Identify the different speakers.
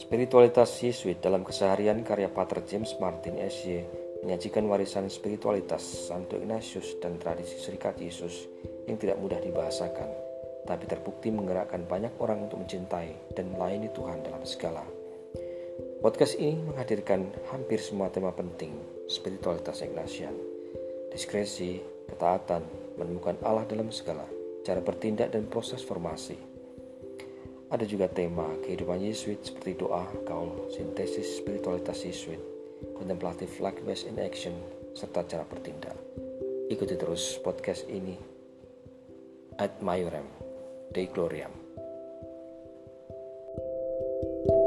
Speaker 1: Spiritualitas Yesuit dalam keseharian karya Pater James Martin S.Y. menyajikan warisan spiritualitas Santo Ignatius dan tradisi Serikat Yesus yang tidak mudah dibahasakan, tapi terbukti menggerakkan banyak orang untuk mencintai dan melayani Tuhan dalam segala. Podcast ini menghadirkan hampir semua tema penting spiritualitas Ignatian, diskresi, ketaatan, menemukan Allah dalam segala, cara bertindak dan proses formasi. Ada juga tema kehidupan Yesuit seperti doa, gaul, sintesis spiritualitas Yesuit, kontemplatif life in action, serta cara bertindak. Ikuti terus podcast ini Ad Maiorem, Dei Gloriam. thank you